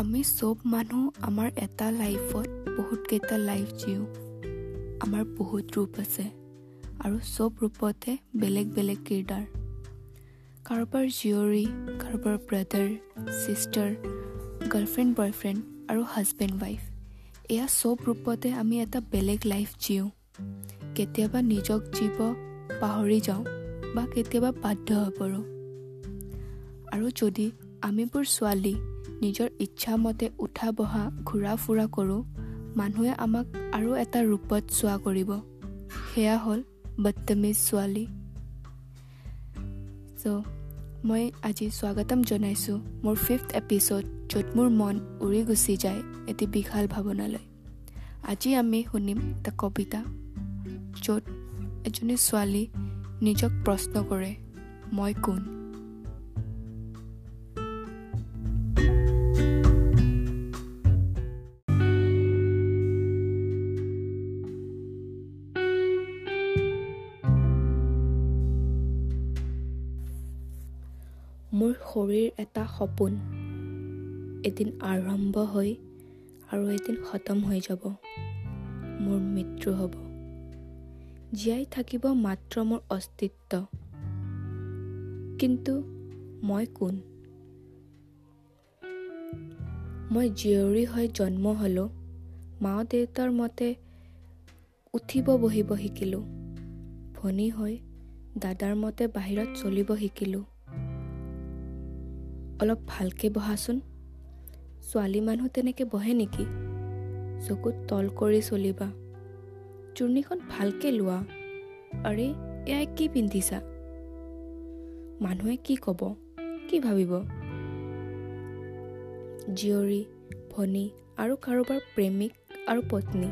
চব মানুহ আমাৰ এটা লাইফত বহুতকেইটা লাইফ জিওঁ। আমাৰ বহুত ৰূপ আছে আৰু চব ৰূপতে বেলেগ বেলেগ কিৰদাৰ। কাৰোবাৰ জীয়ৰী কাৰোবাৰ ব্ৰাদাৰ ছিষ্টাৰ গাৰ্লফ্ৰেণ্ড বয়ফ্ৰেণ্ড আৰু হাজবেণ্ড ৱাইফ এয়া চব ৰূপতে আমি এটা বেলেগ লাইফ জিওঁ। কেতিয়াবা নিজক জীৱ পাহৰি যাওঁ বা কেতিয়াবা বাধ্য হৈ পৰোঁ। আৰু যদি আমিবোৰ ছোৱালী নিজৰ ইচ্ছামতে উঠা বহা ঘূৰা ফুৰা কৰোঁ মানুহে আমাক আৰু এটা ৰূপত চোৱা কৰিব। সেয়া হ'ল বদতমিজ ছোৱালী। চ' মই আজি স্বাগতম জনাইছোঁ মোৰ ফিফ্থ এপিছ'ড য'ত মোৰ মন উৰি গুচি যায় এটি বিশাল ভাৱনালৈ। আজি আমি শুনিম এটা কবিতা য'ত এজনী ছোৱালী নিজক প্ৰশ্ন কৰে মই কোন? মোৰ শৰীৰ এটা সপোন। এদিন আৰম্ভ হৈ আৰু এদিন খতম হৈ যাব। মোৰ মৃত্যু হ'ব। জীয়াই থাকিব মাত্ৰ মোৰ অস্তিত্ব। কিন্তু মই কোন? মই জীয়ৰী হৈ জন্ম হ'লোঁ। মা দেউতাৰ মতে উঠিব বহিব শিকিলোঁ। ভনী হৈ দাদাৰ মতে বাহিৰত চলিব শিকিলোঁ। অলপ ভালকৈ বহাচোন। ছোৱালী মানুহ তেনেকৈ বহে নেকি? চকুত তল কৰি চলিবা। চুৰ্ণিখন ভালকৈ লোৱা। আৰে এয়াই কি পিন্ধিছা? মানুহে কি ক'ব? কি ভাবিব? জীয়ৰী ভনী আৰু কাৰোবাৰ প্ৰেমিক আৰু পত্নী।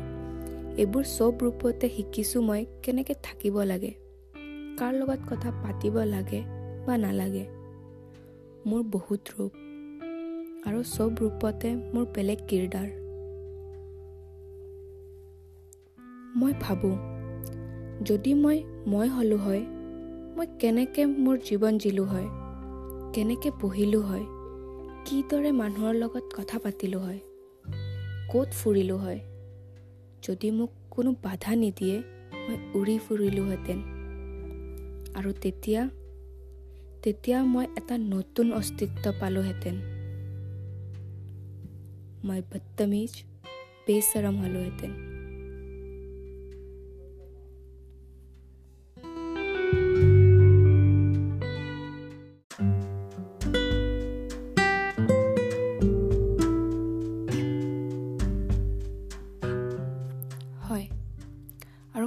এইবোৰ চব ৰূপতে শিকিছোঁ মই কেনেকৈ থাকিব লাগে? কাৰ লগত কথা পাতিব লাগে বা নালাগে? মোৰ বহুত ৰূপ আৰু চব ৰূপতে মোৰ বেলেগ কিৰদাৰ। মই ভাবোঁ যদি মই মই হ'লোঁ হয় মই কেনেকৈ মোৰ জীৱন জিলোঁ হয় কেনেকৈ পঢ়িলোঁ হয় কিদৰে মানুহৰ লগত কথা পাতিলোঁ হয় ক'ত ফুৰিলোঁ হয় যদি মোক কোনো বাধা নিদিয়ে মই উৰি ফুৰিলোহেঁতেন। আৰু তেতিয়া তেতিয়া মই এটা নতুন অস্তিত্ব পালোহেঁতেন। মই বদতমিজ বেচৰম হ'লোহেঁতেন।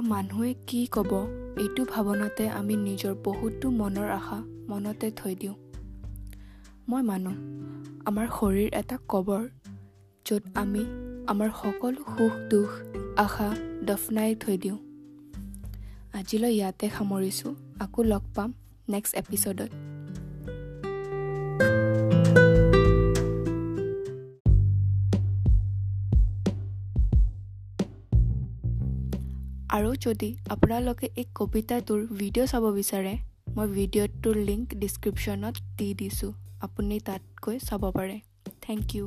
মানুহে কি ক'ব এইটো ভাৱনাতে আমি নিজৰ বহুতো মনৰ আশা মনতে থৈ দিওঁ। মই মানো আমাৰ শৰীৰ এটা কবৰ য'ত আমি আমাৰ সকলো সুখ দুখ আশা দফনাই থৈ দিওঁ। আজিলৈ ইয়াতে সামৰিছোঁ আকৌ লগ পাম নেক্সট এপিছ'ডত আৰু যদি আপোনালোকে এই কবিতাটোৰ ভিডিঅ' চাব বিচাৰে মই ভিডিঅ'টোৰ লিংক ডিছক্ৰিপশ্যনত দি দিছোঁ। আপুনি তাত গৈ চাব পাৰে। Thank U